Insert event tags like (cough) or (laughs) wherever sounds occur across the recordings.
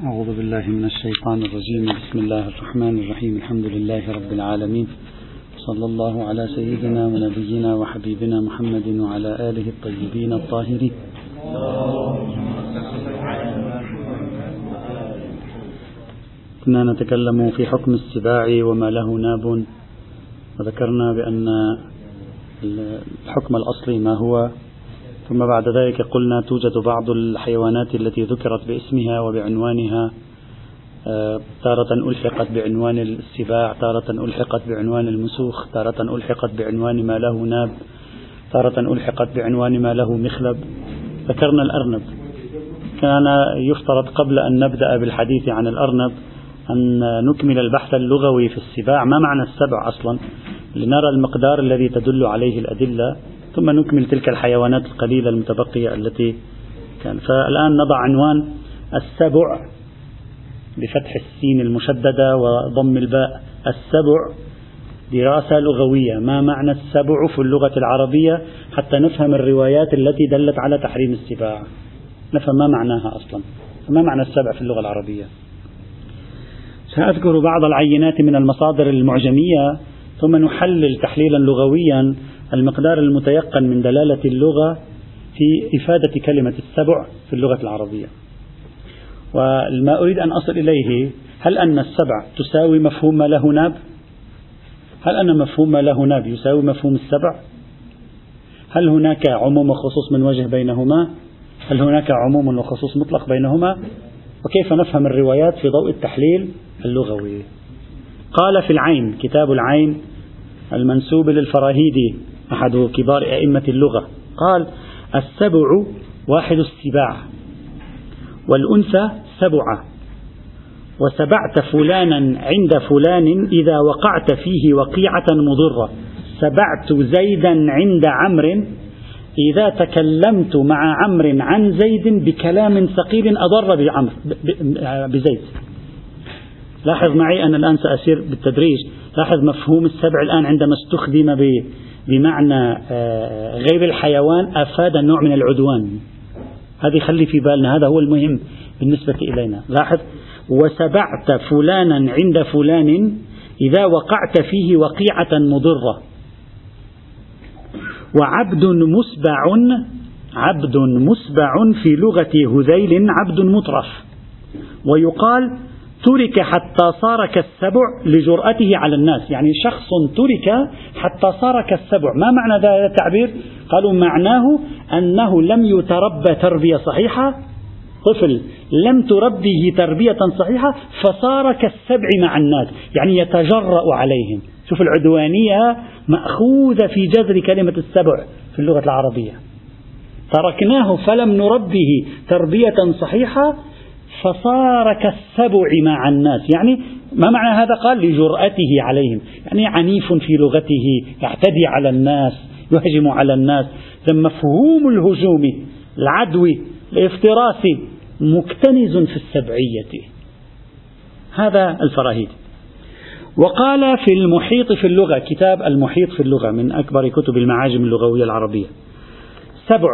أعوذ بالله من الشيطان الرجيم. بسم الله الرحمن الرحيم. الحمد لله رب العالمين. صلى الله على سيدنا ونبينا وحبيبنا محمد وعلى آله الطيبين الطاهرين. كنا نتكلم في حكم السباع وما له ناب. وذكرنا بأن الحكم الأصلي ما هو ثم بعد ذلك قلنا توجد بعض الحيوانات التي ذكرت باسمها وبعنوانها آه، تارة ألحقت بعنوان السباع تارة ألحقت بعنوان المسوخ تارة ألحقت بعنوان ما له ناب تارة ألحقت بعنوان ما له مخلب. ذكرنا الأرنب. كان يفترض قبل أن نبدأ بالحديث عن الأرنب أن نكمل البحث اللغوي في السباع. ما معنى السبع أصلا؟ لنرى المقدار الذي تدل عليه الأدلة. ثم نكمل تلك الحيوانات القليلة المتبقية التي كان. فالآن نضع عنوان السبع بفتح السين المشددة وضم الباء. السبع دراسة لغوية. ما معنى السبع في اللغة العربية حتى نفهم الروايات التي دلت على تحريم السباع؟ نفهم ما معناها أصلا. ما معنى السبع في اللغة العربية؟ سأذكر بعض العينات من المصادر المعجمية ثم نحلل تحليلا لغويا المقدار المتيقن من دلالة اللغة في إفادة كلمة السبع في اللغة العربية. وما أريد أن أصل إليه هل أن السبع تساوي مفهوم ما له ناب؟ هل أن مفهوم ما له ناب يساوي مفهوم السبع؟ هل هناك عموم وخصوص من وجه بينهما؟ هل هناك عموم وخصوص مطلق بينهما؟ وكيف نفهم الروايات في ضوء التحليل اللغوي؟ قال في العين كتاب العين المنسوب للفراهيدي أحد كبار أئمة اللغة. قال السبع واحد السباع والأنثى سبعة وسبعت فلانا عند فلان إذا وقعت فيه وقيعة مضرة. سبعت زيدا عند عمرو إذا تكلمت مع عمرو عن زيد بكلام ثقيل أضر بعمر بزيد. لاحظ معي أنا الآن سأسير بالتدريج. لاحظ مفهوم السبع الآن عندما استخدم بمعنى آه، غير الحيوان أفاد نوع من العدوان. هذه خلي في بالنا هذا هو المهم بالنسبة إلينا. لاحظ وسبعت فلانا عند فلان إذا وقعت فيه وقيعة مضرة. وعبد مسبع عبد مسبع في لغة هذيل عبد مطرف. ويقال ترك حتى صار كالسبع لجرأته على الناس. يعني شخص ترك حتى صار كالسبع ما معنى هذا التعبير؟ قالوا معناه أنه لم يتربى تربية صحيحة. طفل لم تربيه تربية صحيحة فصار كالسبع مع الناس. يعني يتجرأ عليهم. شوف العدوانية مأخوذة في جذر كلمة السبع في اللغة العربية. تركناه فلم نربه تربية صحيحة فصار كالسبع مع الناس. يعني ما معنى هذا؟ قال لجرأته عليهم. يعني عنيف في لغته يعتدي على الناس يهجم على الناس. مفهوم الهجوم العدوي الافتراس مكتنز في السبعية. هذا الفراهيد وقال في المحيط في اللغة كتاب المحيط في اللغة من أكبر كتب المعاجم اللغوية العربية. سبع.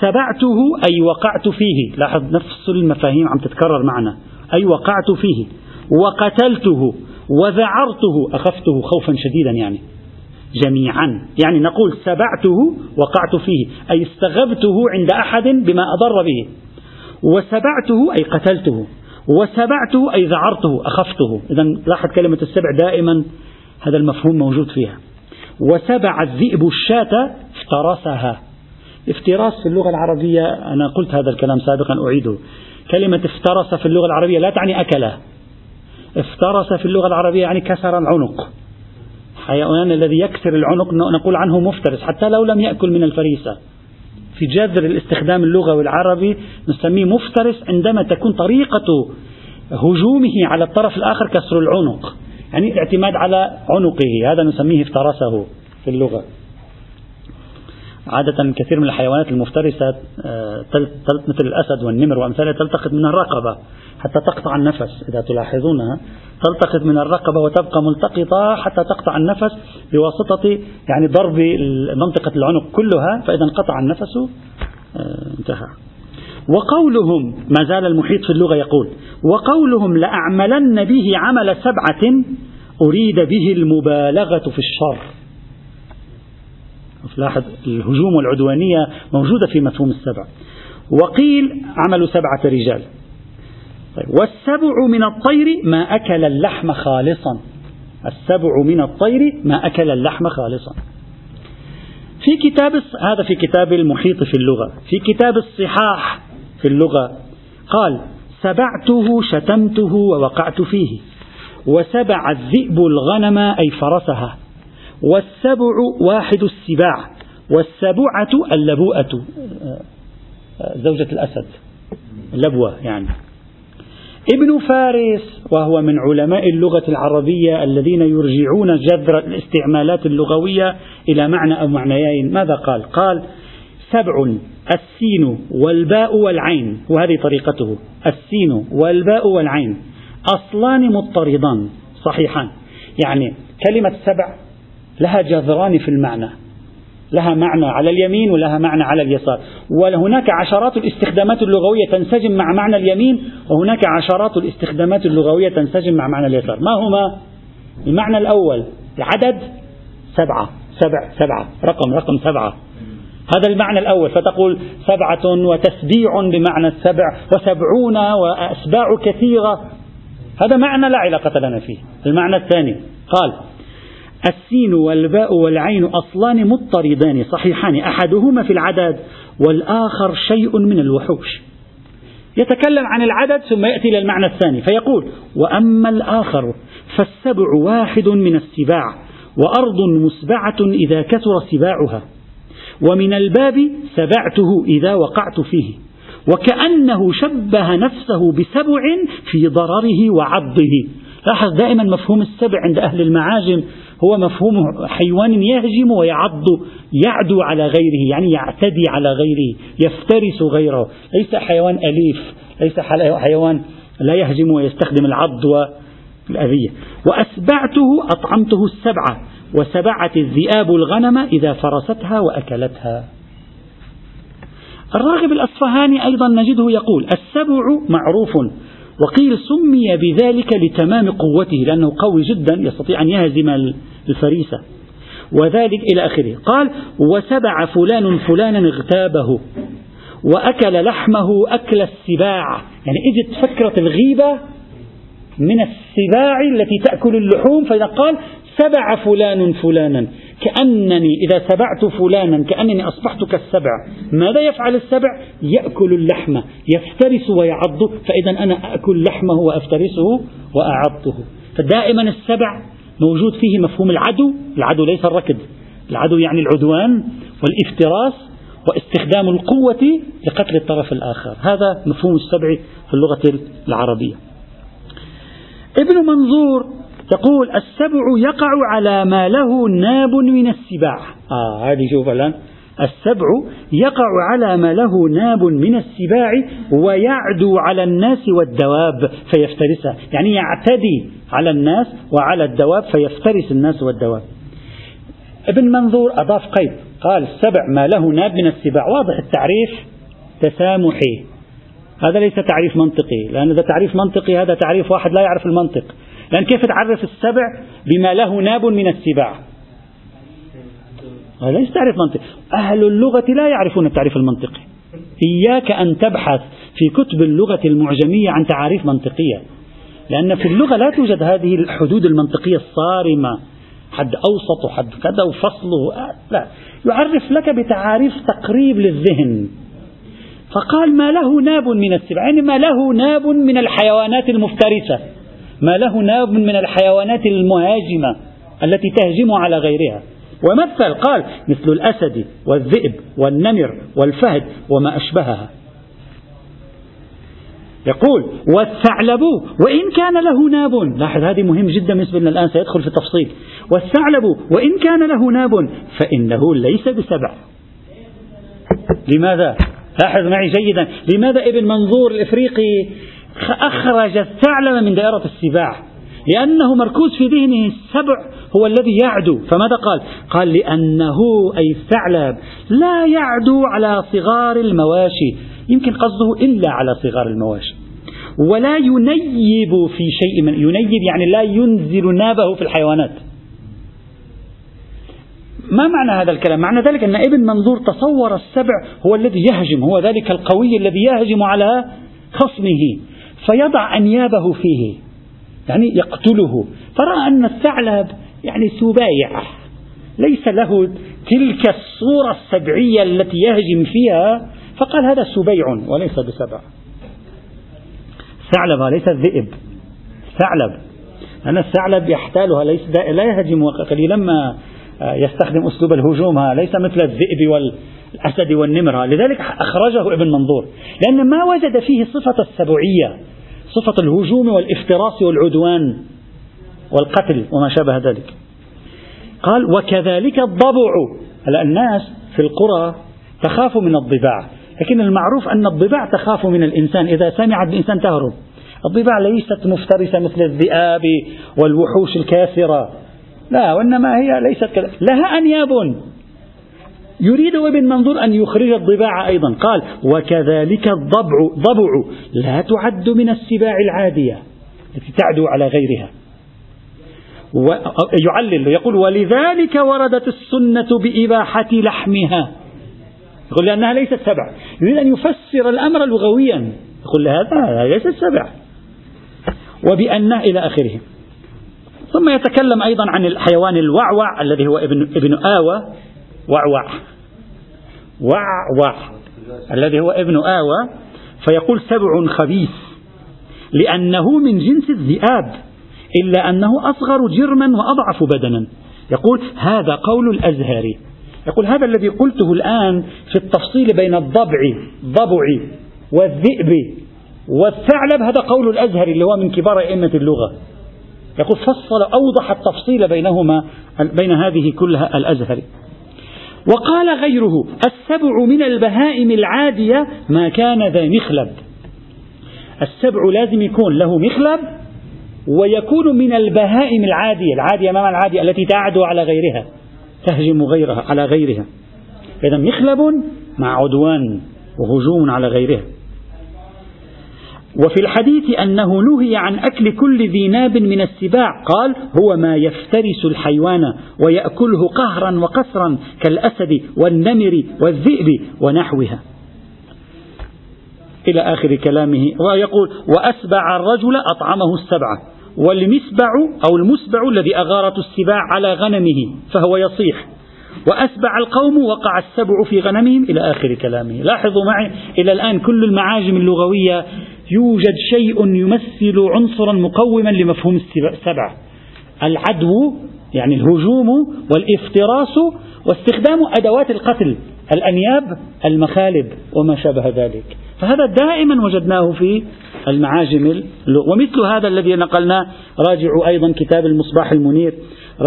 سبعته أي وقعت فيه. لاحظ نفس المفاهيم عم تتكرر معنا. أي وقعت فيه. وقتلته. وذعرته. أخفته خوفا شديدا يعني. جميعا. يعني نقول سبعته وقعت فيه. أي استغبته عند أحد بما أضر به. وسبعته أي قتلته. وسبعته أي ذعرته. أخفته. إذا لاحظ كلمة السبع دائما. هذا المفهوم موجود فيها. وسبع الذئب الشاة افترسها. افتراس في اللغة العربية أنا قلت هذا الكلام سابقا أعيده. كلمة افترس في اللغة العربية لا تعني أكله افترس في اللغة العربية يعني كسر العنق. حيوان الذي يكسر العنق نقول عنه مفترس حتى لو لم يأكل من الفريسة. في جذر الاستخدام اللغوي العربي نسميه مفترس عندما تكون طريقة هجومه على الطرف الآخر كسر العنق. يعني الاعتماد على عنقه هذا نسميه افترسه في اللغة. عادة كثير من الحيوانات المفترسة آه، مثل الأسد والنمر وأمثالها تلتقط من الرقبة حتى تقطع النفس. إذا تلاحظونها تلتقط من الرقبة وتبقى ملتقطة حتى تقطع النفس بواسطة يعني ضرب منطقة العنق كلها فإذا انقطع النفس آه، انتهى. وقولهم ما زال المحيط في اللغة يقول وقولهم لأعملن به عمل سبعة أريد به المبالغة في الشر. لاحظ الهجوم والعدوانية موجودة في مفهوم السبع. وقيل عمل سبعة رجال. طيب والسبع من الطير ما أكل اللحم خالصا. السبع من الطير ما أكل اللحم خالصا. في كتاب هذا في كتاب المحيط في اللغة. في كتاب الصحاح في اللغة. قال سبعته شتمته ووقعت فيه. وسبع الذئب الغنم أي فرسها. والسبع واحد السباع والسبعة اللبوءة. زوجة الأسد. لبوة يعني. ابن فارس وهو من علماء اللغة العربية الذين يرجعون جذر الاستعمالات اللغوية إلى معنى أو معنيين. ماذا قال؟ قال سبع السين والباء والعين. وهذه طريقته. السين والباء والعين. أصلان مضطردان صحيحان. يعني كلمة سبع لها جذران في المعنى. لها معنى على اليمين ولها معنى على اليسار. وهناك عشرات الاستخدامات اللغوية تنسجم مع معنى اليمين وهناك عشرات الاستخدامات اللغوية تنسجم مع معنى اليسار. ما هما؟ المعنى الأول العدد سبعة سبع سبعة رقم رقم سبعة. هذا المعنى الأول فتقول سبعة وتسبيع بمعنى السبع وسبعون وأسباع كثيرة. هذا معنى لا علاقة لنا فيه. المعنى الثاني قال السين والباء والعين أصلان مضطردان صحيحان أحدهما في العدد والآخر شيء من الوحوش. يتكلم عن العدد ثم يأتي إلى المعنى الثاني فيقول وأما الآخر فالسبع واحد من السباع وأرض مسبعة إذا كثر سباعها ومن الباب سبعته إذا وقعت فيه وكأنه شبه نفسه بسبع في ضرره وعضه. لاحظ دائما مفهوم السبع عند أهل المعاجم هو مفهوم حيوان يهجم ويعض يعدو على غيره يعني يعتدي على غيره يفترس غيره. ليس حيوان أليف ليس حيوان لا يهجم ويستخدم العض والأذية وأسبعته أطعمته السبعة وسبعت الذئاب الغنم إذا فرستها وأكلتها. الراغب الأصفهاني أيضا نجده يقول السبع معروف وقيل سمي بذلك لتمام قوته لأنه قوي جدا يستطيع أن يهزم الفريسة وذلك إلى آخره. قال وسبع فلان فلانا اغتابه وأكل لحمه أكل السباع. يعني إجت فكرة الغيبة من السباع التي تأكل اللحوم فإذا قال سبع فلان فلانا كأنني إذا سبعت فلانا كأنني أصبحت كالسبع ماذا يفعل السبع؟ يأكل اللحم يفترس ويعض فإذا أنا أكل لحمه وأفترسه وأعضه. فدائما السبع موجود فيه مفهوم العدو. العدو ليس الركض. العدو يعني العدوان والافتراس واستخدام القوة لقتل الطرف الآخر. هذا مفهوم السبع في اللغة العربية. ابن منظور تقول السبع يقع على ما له ناب من السباع. آه هذه شوف الآن. السبع يقع على ما له ناب من السباع ويعدو على الناس والدواب فيفترسها يعني يعتدي على الناس وعلى الدواب فيفترس الناس والدواب. ابن منظور أضاف قيد قال السبع ما له ناب من السباع. واضح التعريف تسامحي. هذا ليس تعريف منطقي لأن هذا تعريف منطقي هذا تعريف واحد لا يعرف المنطق. لأن كيف تعرف السبع بما له ناب من السباع؟ هذا ليس تعريف منطقي. أهل اللغة لا يعرفون التعريف المنطقي. إياك أن تبحث في كتب اللغة المعجمية عن تعاريف منطقية. لأن في اللغة لا توجد هذه الحدود المنطقية الصارمة. حد أوسط وحد كذا وفصله. لا. يعرف لك بتعاريف تقريب للذهن. فقال ما له ناب من السبع يعني ما له ناب من الحيوانات المفترسة. ما له ناب من الحيوانات المهاجمة التي تهجم على غيرها. ومثل قال مثل الأسد والذئب والنمر والفهد وما أشبهها. يقول والثعلب وإن كان له ناب. لاحظ هذه مهم جدا بالنسبة لنا الآن سيدخل في التفصيل. والثعلب وإن كان له ناب فإنه ليس بسبع. لماذا؟ لاحظ معي جيدا. لماذا ابن منظور الإفريقي أخرج الثعلب من دائرة السباع؟ لأنه مركوز في ذهنه السبع هو الذي يعدو. فماذا قال؟ قال لأنه أي الثعلب لا يعدو على صغار المواشي. يمكن قصده إلا على صغار المواشي. ولا ينيب في شيء من ينيب يعني لا ينزل نابه في الحيوانات. ما معنى هذا الكلام؟ معنى ذلك أن ابن منظور تصور السبع هو الذي يهجم هو ذلك القوي الذي يهجم على خصمه فيضع أنيابه فيه يعني يقتله. فرأى أن الثعلب يعني سبايع. ليس له تلك الصورة السبعية التي يهجم فيها فقال هذا سبيع وليس بسبع. ثعلب ليس الذئب ثعلب. أن الثعلب يحتالها ليس لا يهجم قليلا ما يستخدم أسلوب الهجوم. ليس مثل الذئب والأسد والنمر. لذلك أخرجه ابن منظور. لأن ما وجد فيه صفة السبعية صفة الهجوم والافتراس والعدوان والقتل وما شابه ذلك. قال وكذلك الضبع. هلا الناس في القرى تخاف من الضباع. لكن المعروف أن الضباع تخاف من الإنسان. إذا سمعت الإنسان تهرب. الضباع ليست مفترسة مثل الذئاب والوحوش الكاسرة لا وإنما هي ليست كذا. لها أنياب. يريد ابن منظور أن يخرج الضباع أيضا. قال وكذلك الضبع ضبع لا تعد من السباع العادية التي تعدو على غيرها. يعلل يقول ولذلك وردت السنة بإباحة لحمها. يقول لأنها ليست سبع. يريد أن يفسر الأمر لغويا. يقول هذا ليست سبع. وبأنه إلى آخره. ثم يتكلم أيضا عن الحيوان الوعوع الذي هو ابن ابن آوى. وعوع. وعوع. الذي هو ابن آوى. فيقول سبع خبيث. لأنه من جنس الذئاب. إلا أنه أصغر جرما وأضعف بدنا. يقول هذا قول الأزهري. يقول هذا الذي قلته الآن في التفصيل بين الضبع ضبع والذئب والثعلب هذا قول الأزهري اللي هو من كبار أئمة اللغة. يقول فصل أوضح التفصيل بينهما بين هذه كلها الأزهري. وقال غيره السبع من البهائم العادية ما كان ذا مخلب. السبع لازم يكون له مخلب ويكون من البهائم العادية العادية ما العادية؟ التي تعدو على غيرها. تهجم غيرها على غيرها. إذا مخلب مع عدوان وهجوم على غيرها. وفي الحديث أنه نهي عن أكل كل ذي ناب من السباع. قال هو ما يفترس الحيوان ويأكله قهرا وقسرا كالأسد والنمر والذئب ونحوها. إلى آخر كلامه ويقول وأسبع الرجل أطعمه السبعة. والمسبع أو المسبع الذي أغارت السباع على غنمه فهو يصيح. وأسبع القوم وقع السبع في غنمهم إلى آخر كلامه. لاحظوا معي إلى الآن كل المعاجم اللغوية يوجد شيء يمثل عنصرا مقوما لمفهوم السبع العدو يعني الهجوم والإفتراس واستخدام أدوات القتل. الأنياب المخالب وما شابه ذلك. فهذا دائما وجدناه في المعاجم ومثل هذا الذي نقلناه راجعوا أيضا كتاب المصباح المنير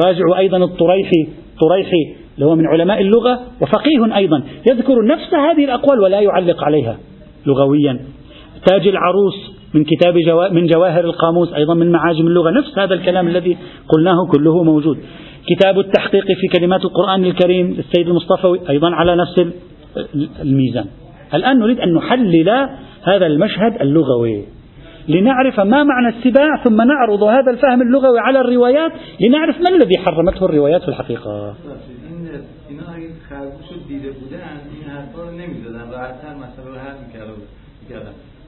راجعوا أيضا الطريحي طريحي اللي هو من علماء اللغة وفقيه أيضا. يذكر نفس هذه الأقوال ولا يعلق عليها لغويا. تاج العروس من كتاب جوا من جواهر القاموس أيضا من معاجم اللغة. نفس هذا الكلام الذي قلناه كله موجود. كتاب التحقيق في كلمات القرآن الكريم للسيد المصطفوي أيضا على نفس الميزان. الآن نريد أن نحلل هذا المشهد اللغوي. لنعرف ما معنى السباع ثم نعرض هذا الفهم اللغوي على الروايات لنعرف ما الذي حرمته الروايات في الحقيقة.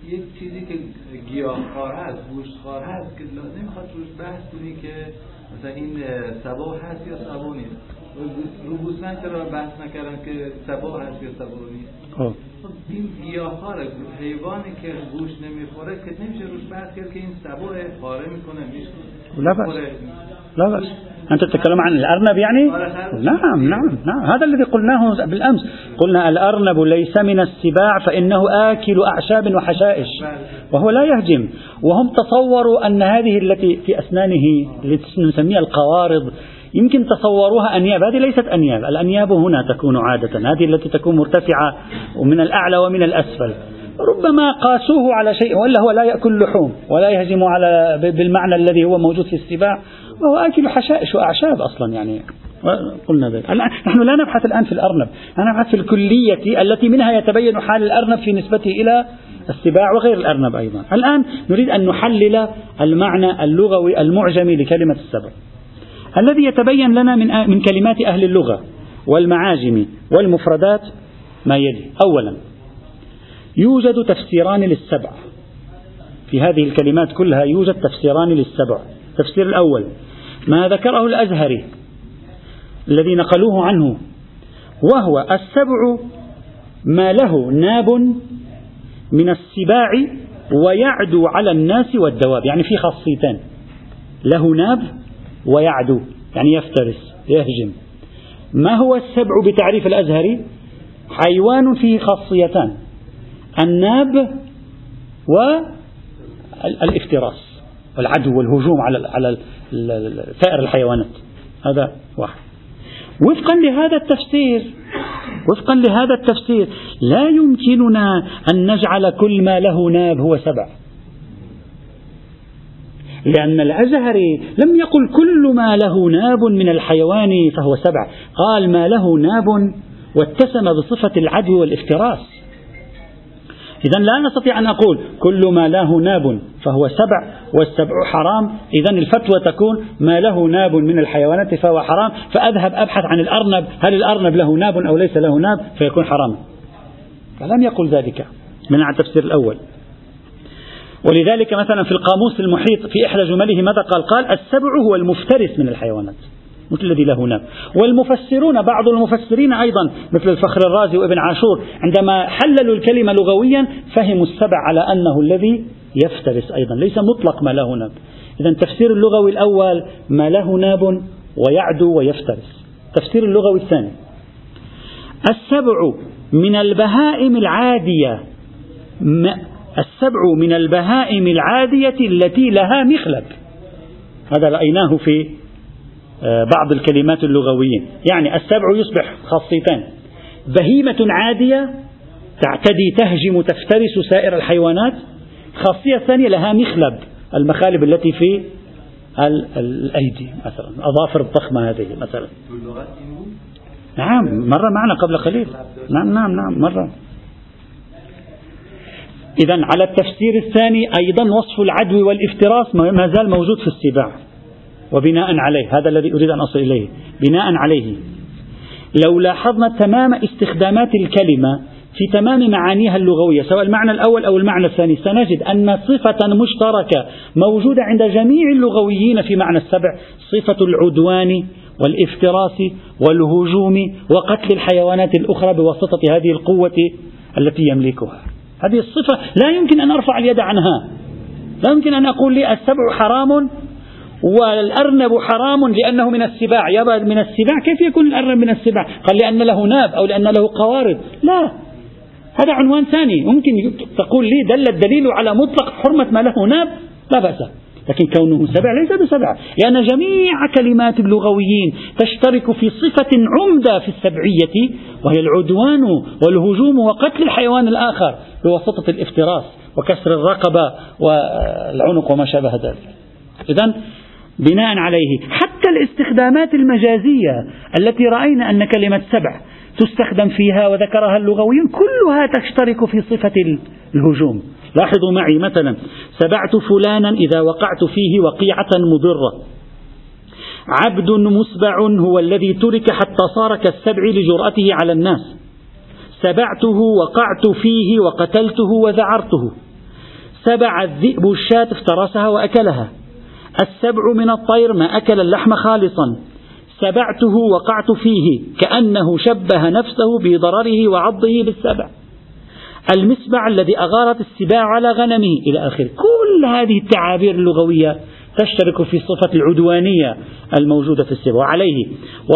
یک چیزی که گیاهخوار هست گوشتخوار هست که نمیخواد روش بحث کنی که مثلا این سبا هست یا سبا نیست؟ رو گوسفند چرا بحث نکردن که سبا هست یا سبا نیست؟ خب. خب این گیاهخوار حیوانی که گوش نمی‌خوره که نمیشه روش بحث کرد که این سبا خاره می‌کنه میشه لا بأس. أنت تتكلم عن الأرنب يعني؟ نعم نعم نعم. هذا الذي قلناه بالأمس. قلنا الأرنب ليس من السباع فإنه آكل أعشاب وحشائش وهو لا يهجم. وهم تصوروا أن هذه التي في أسنانه نسميها القوارض يمكن تصوروها أنياب. هذه ليست أنياب. الأنياب هنا تكون عادة. هذه التي تكون مرتفعة ومن الأعلى ومن الأسفل. ربما قاسوه على شيء وإلا هو لا يأكل لحوم ولا يهجم على بالمعنى الذي هو موجود في السباع. وهو آكل حشائش وأعشاب أصلا يعني. قلنا ذلك. نحن لا نبحث الآن في الأرنب. نبحث في الكلية التي منها يتبين حال الأرنب في نسبته إلى السباع وغير الأرنب أيضا. الآن نريد أن نحلل المعنى اللغوي المعجمي لكلمة السبع. الذي يتبين لنا من من كلمات أهل اللغة والمعاجم والمفردات ما يلي. أولا يوجد تفسيران للسبع. في هذه الكلمات كلها يوجد تفسيران للسبع. التفسير الأول. ما ذكره الأزهري الذي نقلوه عنه وهو السبع ما له ناب من السباع ويعدو على الناس والدواب يعني في خاصيتين له ناب ويعدو يعني يفترس يهجم. ما هو السبع بتعريف الأزهري؟ حيوان فيه خاصيتان الناب والإفتراس. والعدو والهجوم على على سائر الحيوانات. هذا واحد. وفقا لهذا التفسير وفقا لهذا التفسير لا يمكننا أن نجعل كل ما له ناب هو سبع. لأن الأزهري لم يقل كل ما له ناب من الحيوان فهو سبع. قال ما له ناب واتسم بصفة العدو والافتراس. إذا لا نستطيع أن أقول كل ما له ناب فهو سبع والسبع حرام. إذا الفتوى تكون ما له ناب من الحيوانات فهو حرام. فأذهب أبحث عن الأرنب هل الأرنب له ناب أو ليس له ناب؟ فيكون حراما فلم يقل ذلك. من التفسير الأول. ولذلك مثلا في القاموس المحيط في إحدى جمله ماذا قال؟ قال السبع هو المفترس من الحيوانات. مثل الذي له ناب والمفسرون بعض المفسرين أيضا مثل الفخر الرازي وابن عاشور عندما حللوا الكلمة لغويا فهموا السبع على أنه الذي يفترس أيضا. ليس مطلق ما له ناب إذا التفسير اللغوي الأول ما له ناب ويعدو ويفترس. التفسير اللغوي الثاني. السبع من البهائم العادية. السبع من البهائم العادية التي لها مخلب. هذا رأيناه في بعض الكلمات اللغوية. يعني السبع يصبح خاصيتان بهيمة عادية تعتدي تهجم تفترس سائر الحيوانات. الخاصية الثانية لها مخلب المخالب التي في الأيدي مثلا الأظافر الضخمة هذه مثلا. نعم مرة معنا قبل قليل. نعم نعم نعم مرة. إذا على التفسير الثاني أيضا وصف العدو والافتراس ما زال موجود في السباع. وبناء عليه هذا الذي أريد أن أصل إليه بناء عليه. لو لاحظنا تمام استخدامات الكلمة في تمام معانيها اللغوية سواء المعنى الأول أو المعنى الثاني سنجد أن صفة مشتركة موجودة عند جميع اللغويين في معنى السبع صفة العدوان والافتراس والهجوم وقتل الحيوانات الأخرى بواسطة هذه القوة التي يملكها. هذه الصفة لا يمكن أن أرفع اليد عنها. لا يمكن أن أقول لي السبع حرام والأرنب حرام لأنه من السباع. يبقى من السباع؟ كيف يكون الأرنب من السباع؟ قال لأن له ناب أو لأن له قوارض. لا. هذا عنوان ثاني. ممكن تقول لي دل الدليل على مطلق حرمة ما له ناب؟ لا بأس. لكن كونه سبع ليس بسبع. لأن جميع كلمات اللغويين تشترك في صفة عمدة في السبعية وهي العدوان والهجوم وقتل الحيوان الآخر بواسطة الافتراس وكسر الرقبة والعنق وما شابه ذلك. إذا بناء عليه. حتى الاستخدامات المجازية التي رأينا أن كلمة سبع تستخدم فيها وذكرها اللغويون كلها تشترك في صفة الهجوم. لاحظوا معي مثلا سبعت فلانا إذا وقعت فيه وقيعة مضرة. عبد مسبع هو الذي ترك حتى صار كالسبع لجرأته على الناس. سبعته وقعت فيه وقتلته وذعرته. سبع الذئب الشاة افترسها وأكلها. السبع من الطير ما أكل اللحم خالصا. سبعته وقعت فيه كأنه شبه نفسه بضرره وعضه بالسبع. المسبع الذي أغارت السباع على غنمه إلى آخره. كل هذه التعابير اللغوية تشترك في صفة العدوانية الموجودة في السبع. وعليه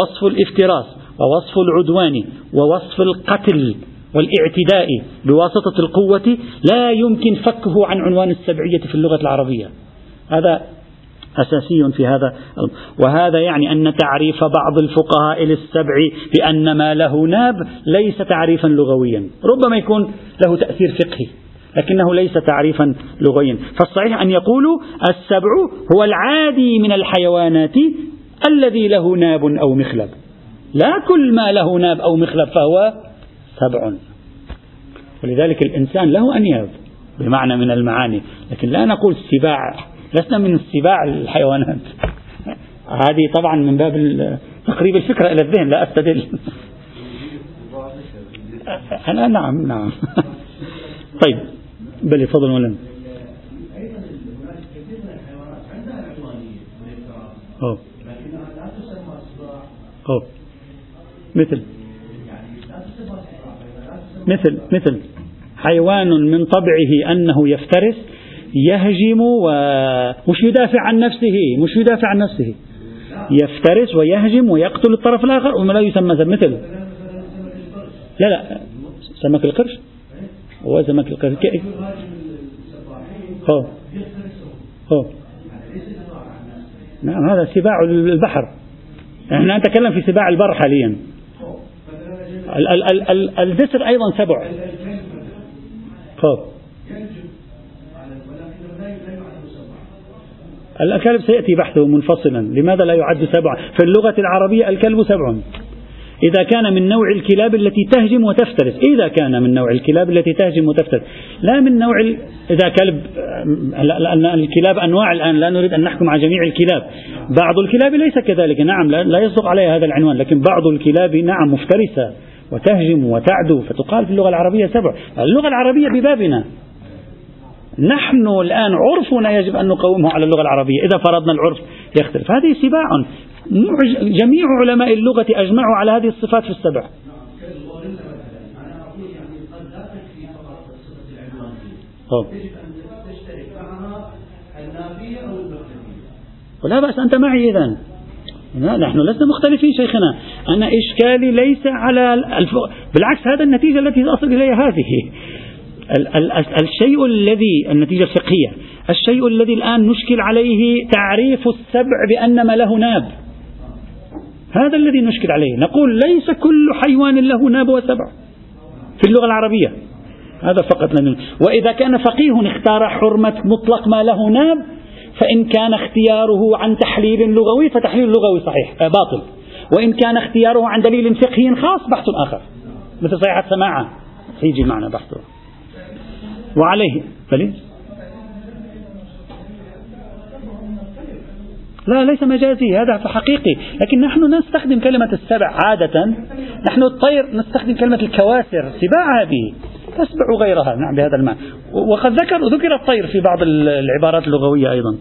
وصف الافتراس ووصف العدوان ووصف القتل والاعتداء بواسطة القوة لا يمكن فكه عن عنوان السبعية في اللغة العربية. هذا أساسي في هذا وهذا يعني أن تعريف بعض الفقهاء للسبع بأن ما له ناب ليس تعريفا لغويا. ربما يكون له تأثير فقهي لكنه ليس تعريفا لغويا. فالصحيح أن يقولوا السبع هو العادي من الحيوانات الذي له ناب أو مخلب. لا كل ما له ناب أو مخلب فهو سبع. ولذلك الإنسان له أنياب بمعنى من المعاني. لكن لا نقول السباع لسنا من السباع الحيوانات. هذه طبعا من باب تقريب الفكرة إلى الذهن لا أستدل. أنا نعم نعم. طيب بل تفضل مولانا أوه. أوه. مثل. مثل مثل. حيوان من طبعه أنه يفترس يهجم ومش يدافع عن نفسه مش يدافع عن نفسه. يفترس ويهجم ويقتل الطرف الآخر وما لا يسمى مثل لا لا. سمك القرش. هو سمك القرش. كيف؟ هو. هو. نعم هذا سباع البحر. إحنا نتكلم في سباع البر حاليا. الجسر أيضا سبع. خب الكلب سيأتي بحثه منفصلا. لماذا لا يعد سبعا؟ في اللغة العربية الكلب سبع إذا كان من نوع الكلاب التي تهجم وتفترس. إذا كان من نوع الكلاب التي تهجم وتفترس. لا من نوع إذا كلب لأن الكلاب أنواع الآن. لا نريد أن نحكم على جميع الكلاب. بعض الكلاب ليس كذلك. نعم لا يصدق عليها هذا العنوان. لكن بعض الكلاب نعم مفترسة وتهجم وتعدو. فتقال في اللغة العربية سبع اللغة العربية ببابنا. نحن الآن عرفنا يجب أن نقومه على اللغة العربية. إذا فرضنا العرف يختلف. هذه سباع. جميع علماء اللغة أجمعوا على هذه الصفات في السبع. ولا بأس أنت معي إذن نحن لسنا مختلفين شيخنا. أنا إشكالي ليس على الف... بالعكس هذا النتيجة التي أصل إليها هذه. الشيء الذي النتيجة الفقهية الشيء الذي الآن نشكل عليه تعريف السبع بأن ما له ناب. هذا الذي نشكل عليه. نقول ليس كل حيوان له ناب وسبع في اللغة العربية. هذا فقط لن وإذا كان فقيه اختار حرمة مطلق ما له ناب فإن كان اختياره عن تحليل لغوي فتحليل لغوي صحيح آه، باطل. وإن كان اختياره عن دليل فقهي خاص بحث آخر. مثل صحيحة سماعة يجي معنا بحثه. وعليه. بلي لا ليس مجازي هذا حقيقي. لكن نحن نستخدم كلمة السبع عادة. نحن الطير نستخدم كلمة الكواسر سباع هذه. تسبع غيرها نعم بهذا المعنى. وقد ذكر ذكر الطير في بعض العبارات اللغوية أيضا.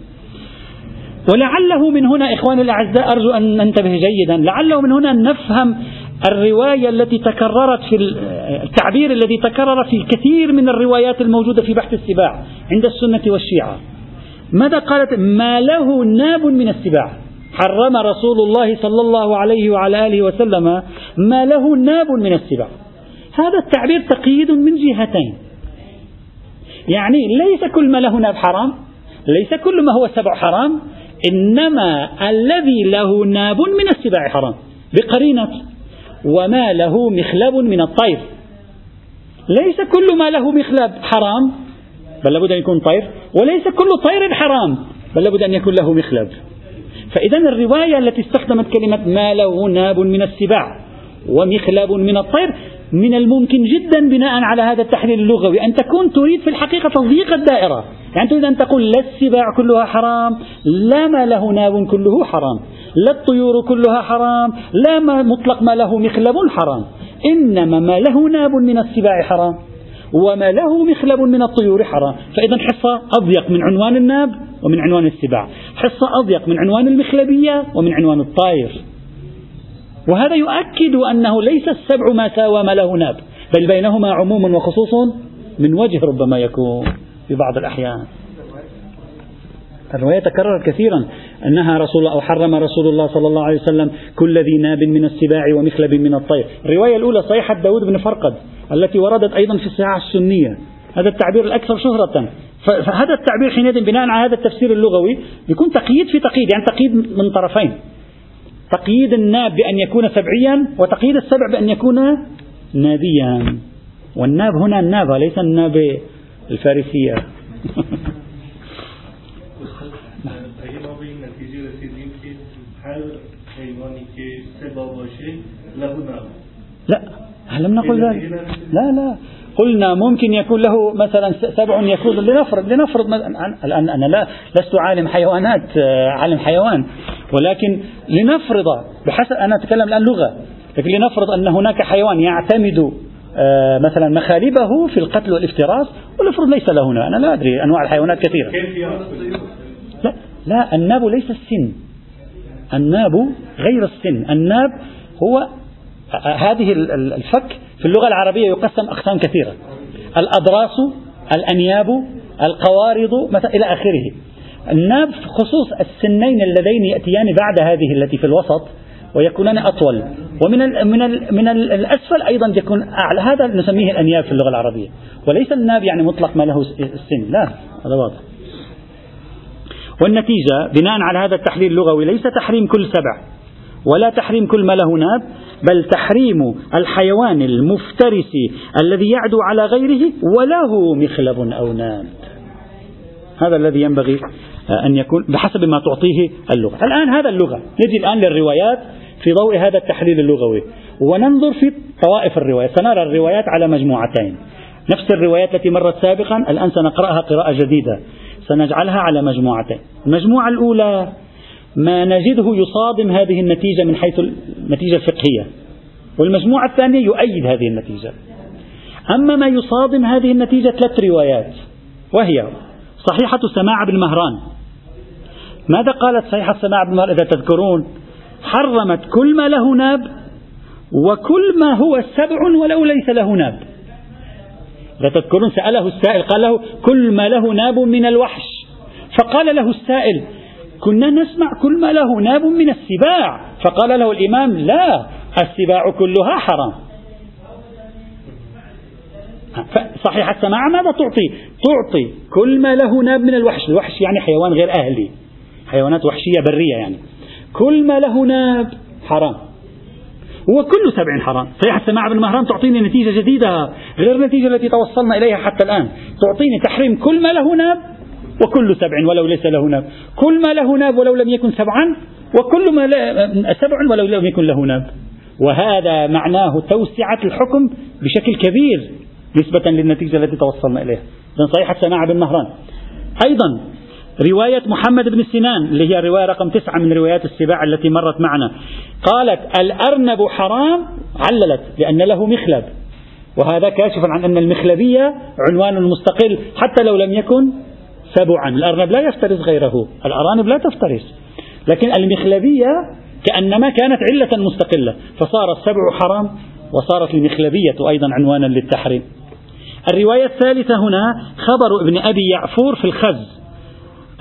ولعله من هنا إخواني الأعزاء أرجو أن ننتبه جيدا. لعله من هنا نفهم الرواية التي تكررت في التعبير الذي تكرر في كثير من الروايات الموجودة في بحث السباع عند السنة والشيعة. ماذا قالت؟ ما له ناب من السباع. حرم رسول الله صلى الله عليه وعلى آله وسلم ما له ناب من السباع. هذا التعبير تقييد من جهتين. يعني ليس كل ما له ناب حرام ليس كل ما هو سبع حرام إنما الذي له ناب من السباع حرام. بقرينة وما له مخلب من الطير. ليس كل ما له مخلب حرام بل لابد أن يكون طير وليس كل طير حرام بل لابد أن يكون له مخلب. فإذا الرواية التي استخدمت كلمة ما له ناب من السباع ومخلب من الطير من الممكن جدا بناء على هذا التحليل اللغوي. أن تكون تريد في الحقيقة تضييق الدائرة. يعني تريد أن تقول لا السباع كلها حرام لا ما له ناب كله حرام. لا الطيور كلها حرام لا ما مطلق ما له مخلب حرام. إنما ما له ناب من السباع حرام وما له مخلب من الطيور حرام. فإذا حصة أضيق من عنوان الناب ومن عنوان السباع. حصة أضيق من عنوان المخلبية ومن عنوان الطائر. وهذا يؤكد أنه ليس السبع ما ساوى ما له ناب بل بينهما عموم وخصوص من وجه ربما يكون في بعض الأحيان. الرواية تكررت كثيرا أنها رسول أو حرم رسول الله صلى الله عليه وسلم كل ذي ناب من السباع ومخلب من الطير. الرواية الأولى صيحة داود بن فرقد التي وردت أيضا في الصحاح السنية. هذا التعبير الأكثر شهرة. فهذا التعبير حينئذ بناء على هذا التفسير اللغوي يكون تقييد في تقييد يعني تقييد من طرفين. تقييد الناب بأن يكون سبعيا وتقييد السبع بأن يكون نابيا. والناب هنا النابة ليس الناب الفارسية (laughs) اگه ما به این نتیجه رسیدیم که هر حیوانی که له لا هل لم نقل ذلك؟ لا لا. قلنا ممكن يكون له مثلا سبع يكون لنفرض لنفرض الآن أنا لا لست عالم حيوانات آه، عالم حيوان. ولكن لنفرض بحسب أنا أتكلم الآن لغة لكن لنفرض أن هناك حيوان يعتمد آه، مثلا مخالبه في القتل والافتراس ولنفرض ليس له أنا لا أدري أنواع الحيوانات كثيرة. لا, لا الناب ليس السن. الناب غير السن. الناب هو هذه الفك في اللغة العربية يقسم أقسام كثيرة. الأضراس الأنياب القوارض إلى آخره. الناب خصوص السنين اللذين يأتيان بعد هذه التي في الوسط ويكونان أطول. ومن ال من ال من ال الأسفل أيضا يكون أعلى. هذا نسميه الأنياب في اللغة العربية. وليس الناب يعني مطلق ما له السن. لا هذا واضح. والنتيجة بناء على هذا التحليل اللغوي ليس تحريم كل سبع ولا تحريم كل ما له ناب بل تحريم الحيوان المفترس الذي يعدو على غيره وله مخلب أو ناب. هذا الذي ينبغي أن يكون بحسب ما تعطيه اللغة. الآن هذا اللغة. نجي الآن للروايات في ضوء هذا التحليل اللغوي. وننظر في طوائف الروايات سنرى الروايات على مجموعتين. نفس الروايات التي مرت سابقا الآن سنقرأها قراءة جديدة. سنجعلها على مجموعتين. المجموعة الأولى ما نجده يصادم هذه النتيجة من حيث النتيجة الفقهية. والمجموعة الثانية يؤيد هذه النتيجة. أما ما يصادم هذه النتيجة ثلاث روايات. وهي صحيحة سماع بن مهران. ماذا قالت صحيحة سماع بن مهران؟ إذا تذكرون حرمت كل ما له ناب وكل ما هو سبع ولو ليس له ناب. إذا تذكرون سأله السائل قال له كل ما له ناب من الوحش. فقال له السائل كنا نسمع كل ما له ناب من السباع. فقال له الإمام لا السباع كلها حرام. صحيح السماع ماذا تعطي تعطي كل ما له ناب من الوحش. الوحش يعني حيوان غير أهلي حيوانات وحشية برية يعني. كل ما له ناب حرام. وكل سبع حرام. صحيح السماع مهران تعطيني نتيجة جديدة غير النتيجة التي توصلنا إليها حتى الآن. تعطيني تحريم كل ما له ناب وكل سبع ولو ليس له ناب. كل ما له ناب ولو لم يكن سبعا وكل ما سبع ولو لم يكن له ناب. وهذا معناه توسعة الحكم بشكل كبير نسبة للنتيجة التي توصلنا إليها. إذن صحيح السماع بن مهران. أيضا رواية محمد بن سنان اللي هي الرواية رقم تسعة من روايات السباع التي مرت معنا. قالت الأرنب حرام عللت لأن له مخلب. وهذا كاشف عن أن المخلبية عنوان مستقل حتى لو لم يكن سبعا. الأرنب لا يفترس غيره الأرانب لا تفترس. لكن المخلبية كأنما كانت علة مستقلة. فصار السبع حرام وصارت المخلبية أيضا عنوانا للتحريم. الرواية الثالثة هنا خبر ابن أبي يعفور في الخز.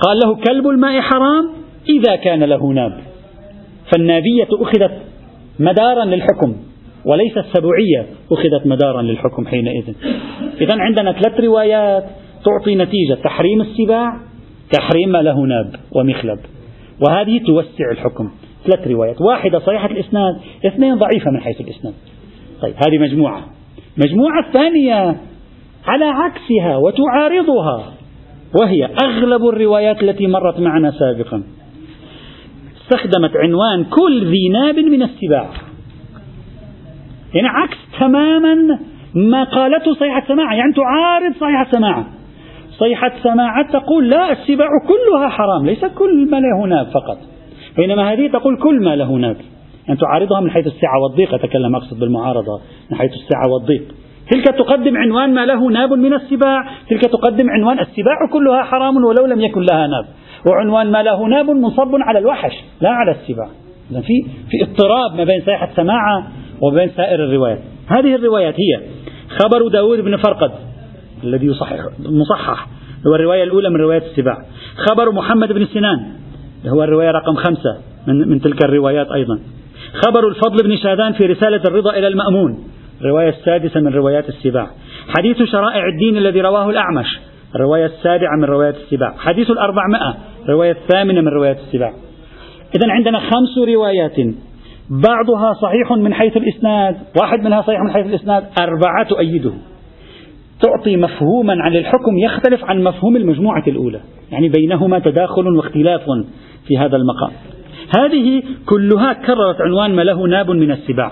قال له كلب الماء حرام؟ إذا كان له ناب. فالنابية أخذت مدارا للحكم وليس السبعية أخذت مدارا للحكم حينئذ. إذا عندنا ثلاث روايات تعطي نتيجة. تحريم السباع تحريم ما له ناب ومخلب. وهذه توسع الحكم. ثلاث روايات. واحدة صحيحة الإسناد اثنين ضعيفة من حيث الإسناد. طيب هذه مجموعة. مجموعة ثانية على عكسها وتعارضها. وهي أغلب الروايات التي مرت معنا سابقا. استخدمت عنوان كل ذي ناب من السباع. يعني عكس تماما ما قالته صيحة سماعة يعني تعارض صيحة سماعة صيحة سماعة تقول لا السباع كلها حرام ليس كل ما له ناب فقط. بينما هذه تقول كل ما له ناب. يعني تعارضها من حيث السعة والضيق. أتكلم أقصد بالمعارضة من حيث السعة والضيق. تلك تقدم عنوان ما له ناب من السباع. تلك تقدم عنوان السباع كلها حرام ولو لم يكن لها ناب. وعنوان ما له ناب منصب على الوحش لا على السباع. إذا في في اضطراب ما بين صيحة سماعة وبين سائر الروايات. هذه الروايات هي خبر داود بن فرقد الذي يصحح مصحح. هو الرواية الأولى من رواية السباع. خبر محمد بن سنان هو الرواية رقم خمسة من, من تلك الروايات أيضا. خبر الفضل بن شاذان في رسالة الرضا إلى المأمون. الرواية السادسة من روايات السباع. حديث شرائع الدين الذي رواه الأعمش الرواية السابعة من روايات السباع. حديث الأربعمائة الرواية الثامنة من روايات السباع. إذا عندنا خمس روايات. بعضها صحيح من حيث الإسناد واحد منها صحيح من حيث الإسناد أربعة تؤيده. تعطي مفهوما عن الحكم يختلف عن مفهوم المجموعة الأولى. يعني بينهما تداخل واختلاف في هذا المقام. هذه كلها كررت عنوان ما له ناب من السباع.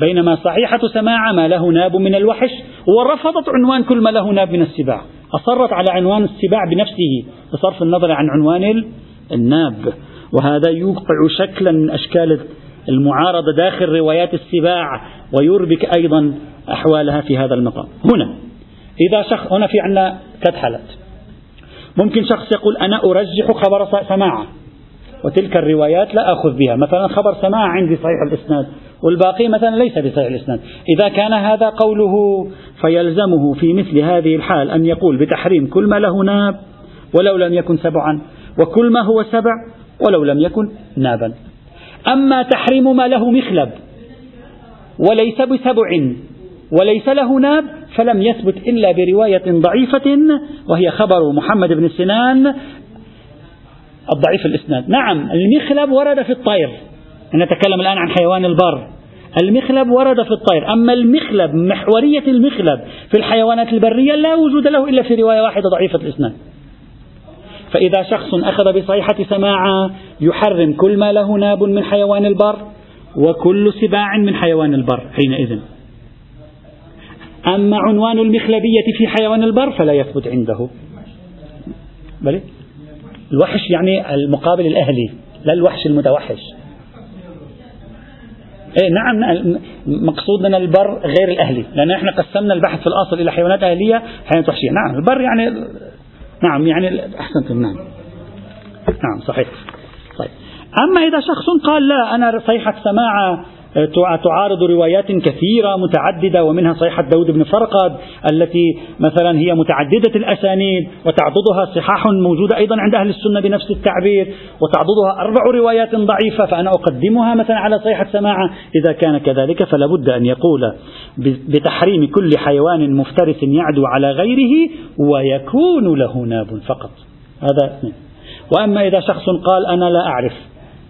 بينما صحيحة سماعة ما له ناب من الوحش ورفضت عنوان كل ما له ناب من السباع. أصرت على عنوان السباع بنفسه بصرف النظر عن عنوان الناب. وهذا يوقع شكلا من أشكال المعارضة داخل روايات السباع ويربك أيضا أحوالها في هذا المقام. هنا إذا شخص هنا في عندنا حالات. ممكن شخص يقول أنا أرجح خبر سماعة وتلك الروايات لا أخذ بها. مثلا خبر سماع عندي صحيح الإسناد. والباقي مثلا ليس بصحيح الإسناد. إذا كان هذا قوله فيلزمه في مثل هذه الحال أن يقول بتحريم كل ما له ناب ولو لم يكن سبعا وكل ما هو سبع ولو لم يكن نابا. أما تحريم ما له مخلب وليس بسبع وليس له ناب فلم يثبت إلا برواية ضعيفة وهي خبر محمد بن سنان الضعيف الإسناد. نعم المخلب ورد في الطير. نتكلم الآن عن حيوان البر. المخلب ورد في الطير. أما المخلب محورية المخلب في الحيوانات البرية لا وجود له إلا في رواية واحدة ضعيفة الإسناد. فإذا شخص أخذ بصيحة سماعة يحرم كل ما له ناب من حيوان البر وكل سباع من حيوان البر حينئذ. أما عنوان المخلبية في حيوان البر فلا يثبت عنده. بلي الوحش يعني المقابل الأهلي لا الوحش المتوحش. إيه نعم مقصودنا البر غير الأهلي لأن إحنا قسمنا البحث في الأصل إلى حيوانات أهلية حيوانات وحشية. نعم البر يعني نعم يعني أحسنتم نعم. نعم صحيح. طيب. أما إذا شخص قال لا أنا صيحة سماعة تعارض روايات كثيرة متعددة ومنها صحيحة داود بن فرقد التي مثلا هي متعددة الأسانيد وتعضدها صحاح موجودة أيضا عند أهل السنة بنفس التعبير وتعضدها أربع روايات ضعيفة فأنا أقدمها مثلا على صحيحة سماعة إذا كان كذلك فلا بد أن يقول بتحريم كل حيوان مفترس يعدو على غيره ويكون له ناب فقط. هذا اثنين. وأما إذا شخص قال أنا لا أعرف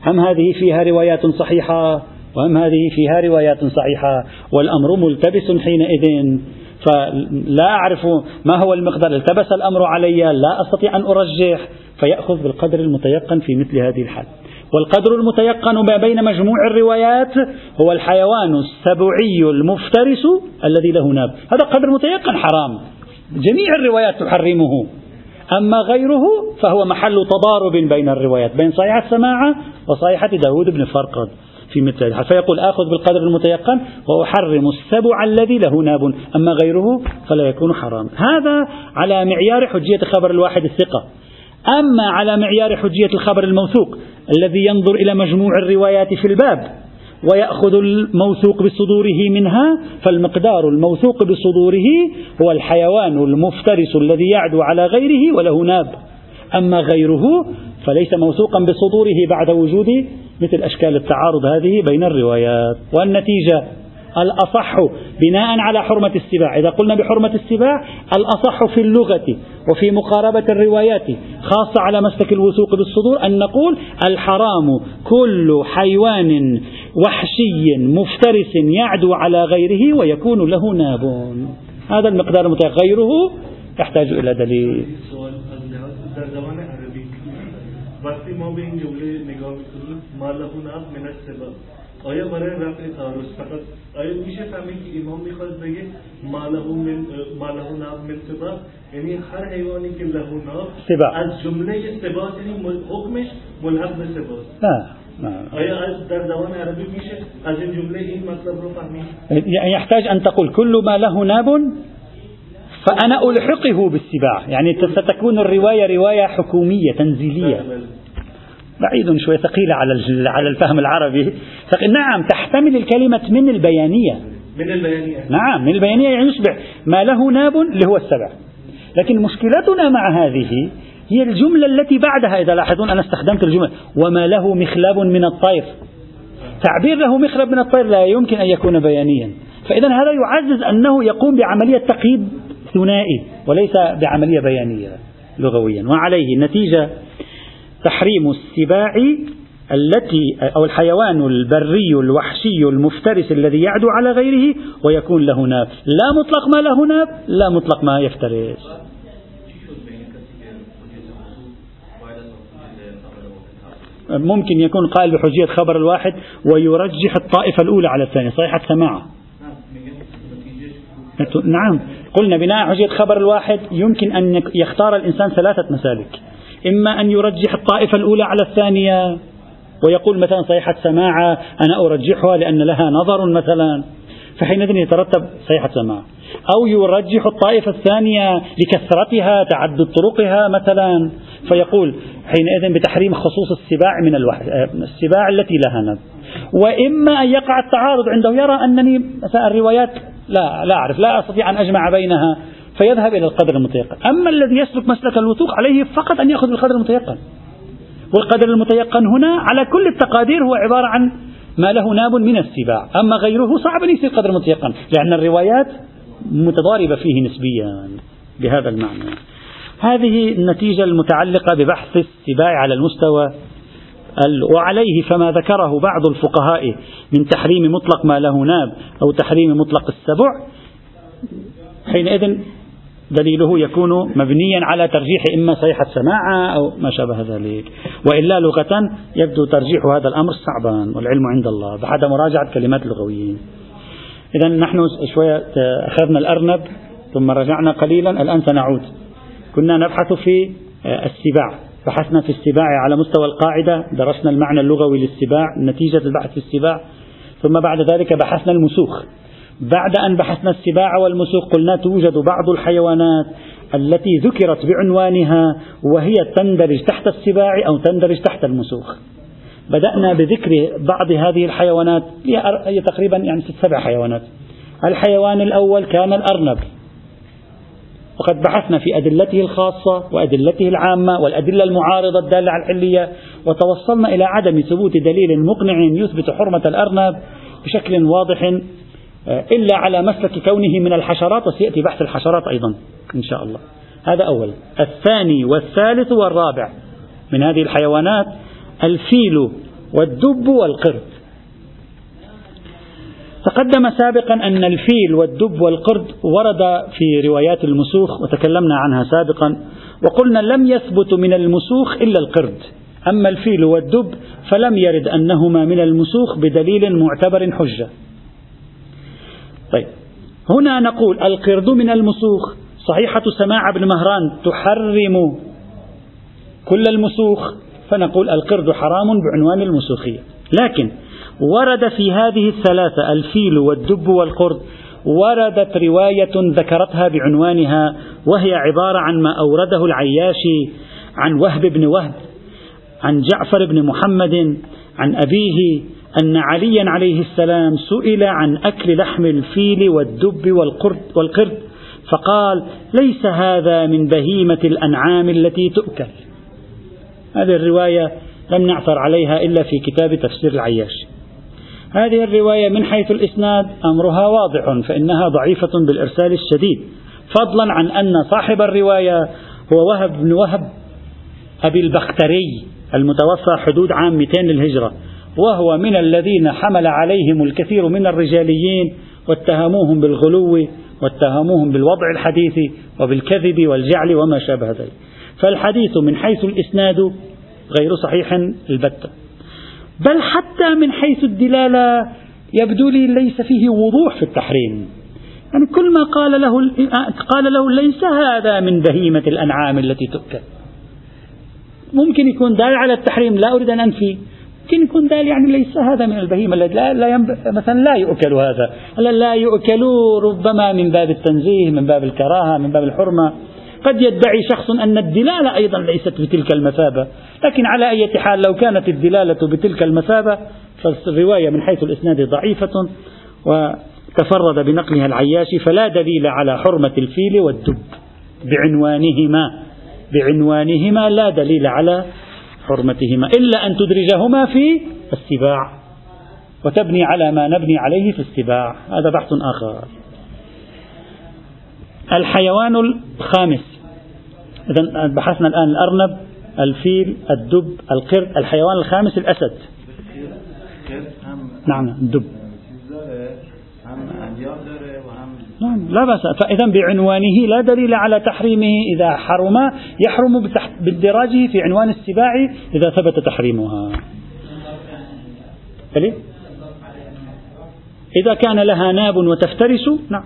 هم هذه فيها روايات صحيحة؟ وهم هذه فيها روايات صحيحة والأمر ملتبس حينئذ فلا أعرف ما هو المقدار. التبس الأمر علي لا أستطيع أن أرجح فيأخذ بالقدر المتيقن في مثل هذه الحال. والقدر المتيقن ما بين مجموع الروايات هو الحيوان السبعي المفترس الذي له ناب. هذا قدر متيقن حرام. جميع الروايات تحرمه. أما غيره فهو محل تضارب بين الروايات بين صيحة سماعة وصيحة داود بن فرقد. في مثل الحال. فيقول آخذ بالقدر المتيقن وأحرم السبع الذي له ناب. أما غيره فلا يكون حرام هذا على معيار حجية خبر الواحد الثقة. أما على معيار حجية الخبر الموثوق الذي ينظر إلى مجموع الروايات في الباب ويأخذ الموثوق بصدوره منها فالمقدار الموثوق بصدوره هو الحيوان المفترس الذي يعدو على غيره وله ناب. أما غيره فليس موثوقا بصدوره بعد وجود مثل أشكال التعارض هذه بين الروايات. والنتيجة؟ الأصح بناء على حرمة السباع. إذا قلنا بحرمة السباع الأصح في اللغة وفي مقاربة الروايات خاصة على مسلك الوثوق بالصدور أن نقول الحرام كل حيوان وحشي مفترس يعدو على غيره ويكون له ناب. هذا المقدار المتغيره يحتاج إلى دليل. وقتی ما به این جمله نگاه می‌کنیم مالهون من السبب آیا برای رفع تعارض فقط آیا میشه فهمید که امام می‌خواد بگه مالهون مالهون من سبب؟ یعنی هر حیوانی که لهون از جمله سبات یعنی حکمش ملحق به سبات نه آیا در زبان عربی میشه از این جمله این مطلب رو فهمید؟ يحتاج أن تقول كل ما له ناب فأنا ألحقه بالسباع. يعني ستكون الرواية رواية حكومية تنزيلية. بعيد شوية ثقيلة على على الفهم العربي. نعم تحتمل الكلمة من البيانية. من البيانية. نعم من البيانية يعني يشبع. ما له ناب اللي هو السبع. لكن مشكلتنا مع هذه هي الجملة التي بعدها إذا لاحظون أنا استخدمت الجملة. وما له مخلب من الطير. تعبير له مخلب من الطير لا يمكن أن يكون بيانيا. فإذا هذا يعزز أنه يقوم بعملية تقييد ثنائي وليس بعملية بيانية لغويا. وعليه النتيجة تحريم السباع التي أو الحيوان البري الوحشي المفترس الذي يعدو على غيره ويكون له ناب. لا مطلق ما له ناب لا مطلق ما يفترس. ممكن يكون قائل بحجية خبر الواحد ويرجح الطائفة الأولى على الثانية. صحيحة سماعة نعم. قلنا بناء حجية خبر الواحد يمكن أن يختار الإنسان ثلاثة مسالك. إما أن يرجح الطائفة الأولى على الثانية ويقول مثلا صيحة سماعة أنا أرجحها لأن لها نظر مثلا فحينئذ يترتب صيحة سماعة. أو يرجح الطائفة الثانية لكثرتها تعدد طرقها مثلا فيقول حينئذ بتحريم خصوص السباع من الوحش السباع التي لها نب وإما أن يقع التعارض عنده يرى أنني مثلا الروايات لا لا أعرف لا أستطيع أن أجمع بينها فيذهب إلى القدر المتيقن. أما الذي يسلك مسلك الوثوق عليه فقط أن يأخذ بالقدر المتيقن. والقدر المتيقن هنا على كل التقادير هو عبارة عن ما له ناب من السباع أما غيره صعب أن يصير قدر متيقن لأن الروايات متضاربة فيه نسبيا بهذا المعنى. هذه النتيجة المتعلقة ببحث السباع على المستوى وعليه فما ذكره بعض الفقهاء من تحريم مطلق ما له ناب أو تحريم مطلق السبع حينئذ دليله يكون مبنيا على ترجيح إما صيحة سماعة أو ما شابه ذلك. وإلا لغة يبدو ترجيح هذا الأمر صعبا والعلم عند الله بعد مراجعة كلمات اللغويين إذا نحن شوية أخذنا الأرنب ثم رجعنا قليلا الآن سنعود. كنا نبحث في السباع. بحثنا في السباع على مستوى القاعدة درسنا المعنى اللغوي للسباع نتيجة البحث في السباع ثم بعد ذلك بحثنا المسوخ. بعد أن بحثنا السباع والمسوخ قلنا توجد بعض الحيوانات التي ذكرت بعنوانها وهي تندرج تحت السباع أو تندرج تحت المسوخ. بدأنا بذكر بعض هذه الحيوانات هي تقريبا يعني ست سبع حيوانات. الحيوان الأول كان الأرنب. وقد بحثنا في أدلته الخاصة وأدلته العامة والأدلة المعارضة الدالة على الحلية وتوصلنا إلى عدم ثبوت دليل مقنع يثبت حرمة الأرنب بشكل واضح آه، إلا على مسلك كونه من الحشرات وسيأتي بحث الحشرات أيضا إن شاء الله. هذا أول. الثاني والثالث والرابع من هذه الحيوانات الفيل والدب والقرد. تقدم سابقا أن الفيل والدب والقرد ورد في روايات المسوخ وتكلمنا عنها سابقا وقلنا لم يثبت من المسوخ إلا القرد. أما الفيل والدب فلم يرد أنهما من المسوخ بدليل معتبر حجة. طيب هنا نقول القرد من المسوخ. صحيحة سماع بن مهران تحرم كل المسوخ فنقول القرد حرام بعنوان المسوخية. لكن ورد في هذه الثلاثة الفيل والدب والقرد وردت رواية ذكرتها بعنوانها وهي عبارة عن ما أورده العياشي عن وهب بن وهب عن جعفر بن محمد عن أبيه أن عليا عليه السلام سئل عن أكل لحم الفيل والدب والقرد, والقرد فقال ليس هذا من بهيمة الأنعام التي تؤكل. هذه الرواية لم نعثر عليها إلا في كتاب تفسير العياش. هذه الرواية من حيث الإسناد أمرها واضح فإنها ضعيفة بالإرسال الشديد. فضلا عن أن صاحب الرواية هو وهب بن وهب أبي البختري المتوفى حدود عام 200 للهجرة وهو من الذين حمل عليهم الكثير من الرجاليين واتهموهم بالغلو واتهموهم بالوضع الحديث وبالكذب والجعل وما شابه ذلك. فالحديث من حيث الإسناد غير صحيح البتة. بل حتى من حيث الدلالة يبدو لي ليس فيه وضوح في التحريم. يعني كل ما قال له قال له ليس هذا من بهيمة الأنعام التي تؤكل. ممكن يكون دال على التحريم لا أريد أن أنفي. ممكن يكون دال يعني ليس هذا من البهيمة لا, لا ينب... مثلا لا يؤكل هذا. لا يؤكل ربما من باب التنزيه من باب الكراهة من باب الحرمة. قد يدعي شخص أن الدلالة أيضا ليست بتلك المثابة لكن على أي حال لو كانت الدلالة بتلك المثابة فالرواية من حيث الإسناد ضعيفة وتفرد بنقلها العياشي فلا دليل على حرمة الفيل والدب. بعنوانهما بعنوانهما لا دليل على حرمتهما إلا أن تدرجهما في السباع وتبني على ما نبني عليه في السباع. هذا بحث آخر. الحيوان الخامس. إذا بحثنا الآن الأرنب الفيل الدب القرد. الحيوان الخامس الأسد. نعم الدب. نعم لا بأس. فإذا بعنوانه لا دليل على تحريمه إذا حرم يحرم باندراجه في عنوان السباع إذا ثبت تحريمها. إذا كان لها ناب وتفترس نعم.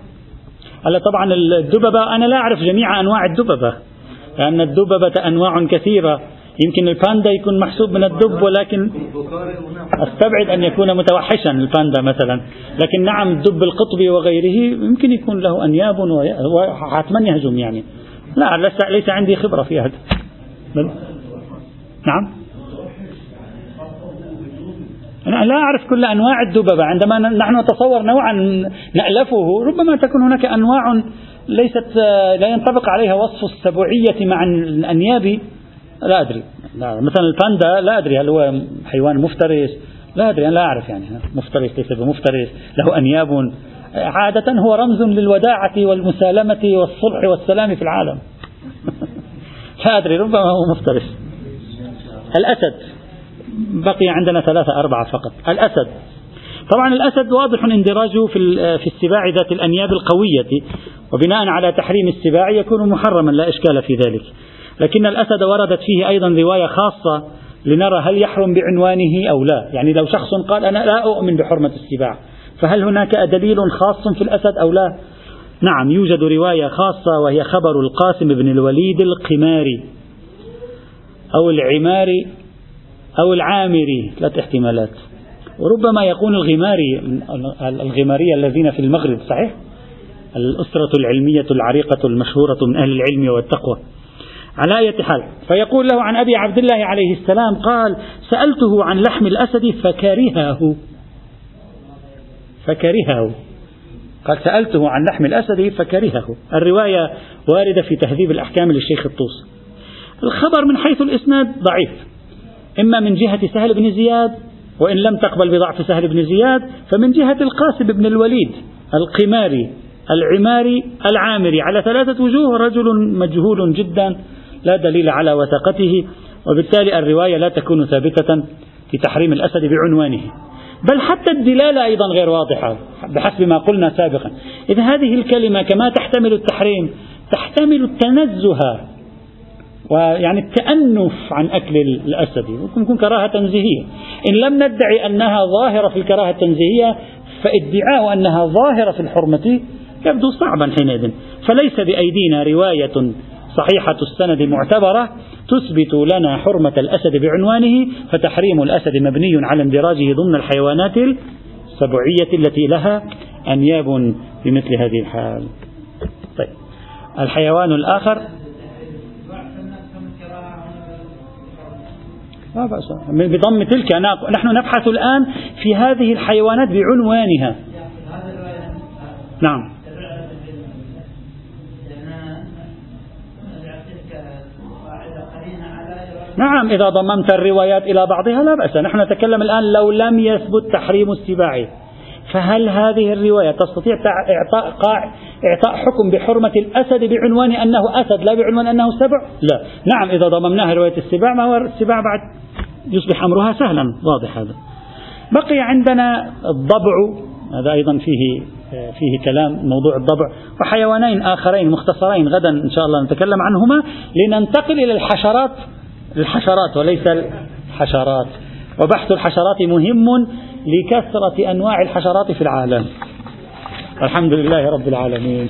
هلا طبعا الدببة أنا لا أعرف جميع أنواع الدببة لأن الدببة أنواع كثيرة يمكن الباندا يكون محسوب من الدب ولكن أستبعد أن يكون متوحشا الباندا مثلا، لكن نعم الدب القطبي وغيره يمكن يكون له أنياب وحتما يهجم يعني. لا ليس ليس عندي خبرة في هذا. نعم. أنا لا أعرف كل أنواع الدببة. عندما نحن نتصور نوعا نألفه ربما تكون هناك أنواع ليست لا ينطبق عليها وصف السبوعية مع الأنياب. لا أدري. لا مثلا الباندا لا أدري هل هو حيوان مفترس. لا أدري أنا لا أعرف يعني. مفترس ليس بمفترس. له أنياب. عادة هو رمز للوداعة والمسالمة والصلح والسلام في العالم. (laughs) لا أدري ربما هو مفترس. الأسد. بقي عندنا ثلاثة أربعة فقط. الأسد. طبعا الأسد واضح اندراجه في في السباع ذات الأنياب القوية. وبناء على تحريم السباع يكون محرما لا إشكال في ذلك. لكن الأسد وردت فيه أيضا رواية خاصة لنرى هل يحرم بعنوانه أو لا. يعني لو شخص قال أنا لا أؤمن بحرمة السباع فهل هناك دليل خاص في الأسد أو لا؟ نعم يوجد رواية خاصة وهي خبر القاسم بن الوليد القماري أو العماري. أو العامري ثلاث احتمالات. وربما يكون الغماري الغمارية الذين في المغرب صحيح؟ الأسرة العلمية العريقة المشهورة من أهل العلم والتقوى. على أي حال فيقول له عن أبي عبد الله عليه السلام قال سألته عن لحم الأسد فكرهه. فكرهه. قال سألته عن لحم الأسد فكرهه. الرواية واردة في تهذيب الأحكام للشيخ الطوس الخبر من حيث الإسناد ضعيف. إما من جهة سهل بن زياد وإن لم تقبل بضعف سهل بن زياد فمن جهة القاسم بن الوليد القماري العماري العامري على ثلاثة وجوه رجل مجهول جدا لا دليل على وثاقته وبالتالي الرواية لا تكون ثابتة في تحريم الأسد بعنوانه. بل حتى الدلالة أيضا غير واضحة بحسب ما قلنا سابقا. إذا هذه الكلمة كما تحتمل التحريم تحتمل التنزه ويعني التأنف عن أكل الأسد. ممكن يكون كراهة تنزيهية. إن لم ندعي أنها ظاهرة في الكراهة التنزيهية فادعاء أنها ظاهرة في الحرمة يبدو صعبا حينئذ. فليس بأيدينا رواية صحيحة السند معتبرة تثبت لنا حرمة الأسد بعنوانه فتحريم الأسد مبني على اندراجه ضمن الحيوانات السبعية التي لها أنياب بمثل هذه الحال. طيب. الحيوان الآخر لا بأس. بضم تلك نحن نبحث الآن في هذه الحيوانات بعنوانها. نعم. نعم إذا ضممت الروايات إلى بعضها لا بأس. نحن نتكلم الآن لو لم يثبت تحريم السباع فهل هذه الرواية تستطيع إعطاء إعطاء حكم بحرمة الأسد بعنوان أنه أسد لا بعنوان أنه سبع؟ لا، نعم إذا ضممناها رواية السباع ما هو السباع بعد؟ يصبح أمرها سهلا. واضح هذا. بقي عندنا الضبع هذا أيضا فيه فيه كلام موضوع الضبع. وحيوانين آخرين مختصرين غدا إن شاء الله نتكلم عنهما. لننتقل إلى الحشرات. الحشرات وليس الحشرات. وبحث الحشرات مهم. لكثرة أنواع الحشرات في العالم. الحمد لله رب العالمين.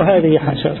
وهذه حشرة.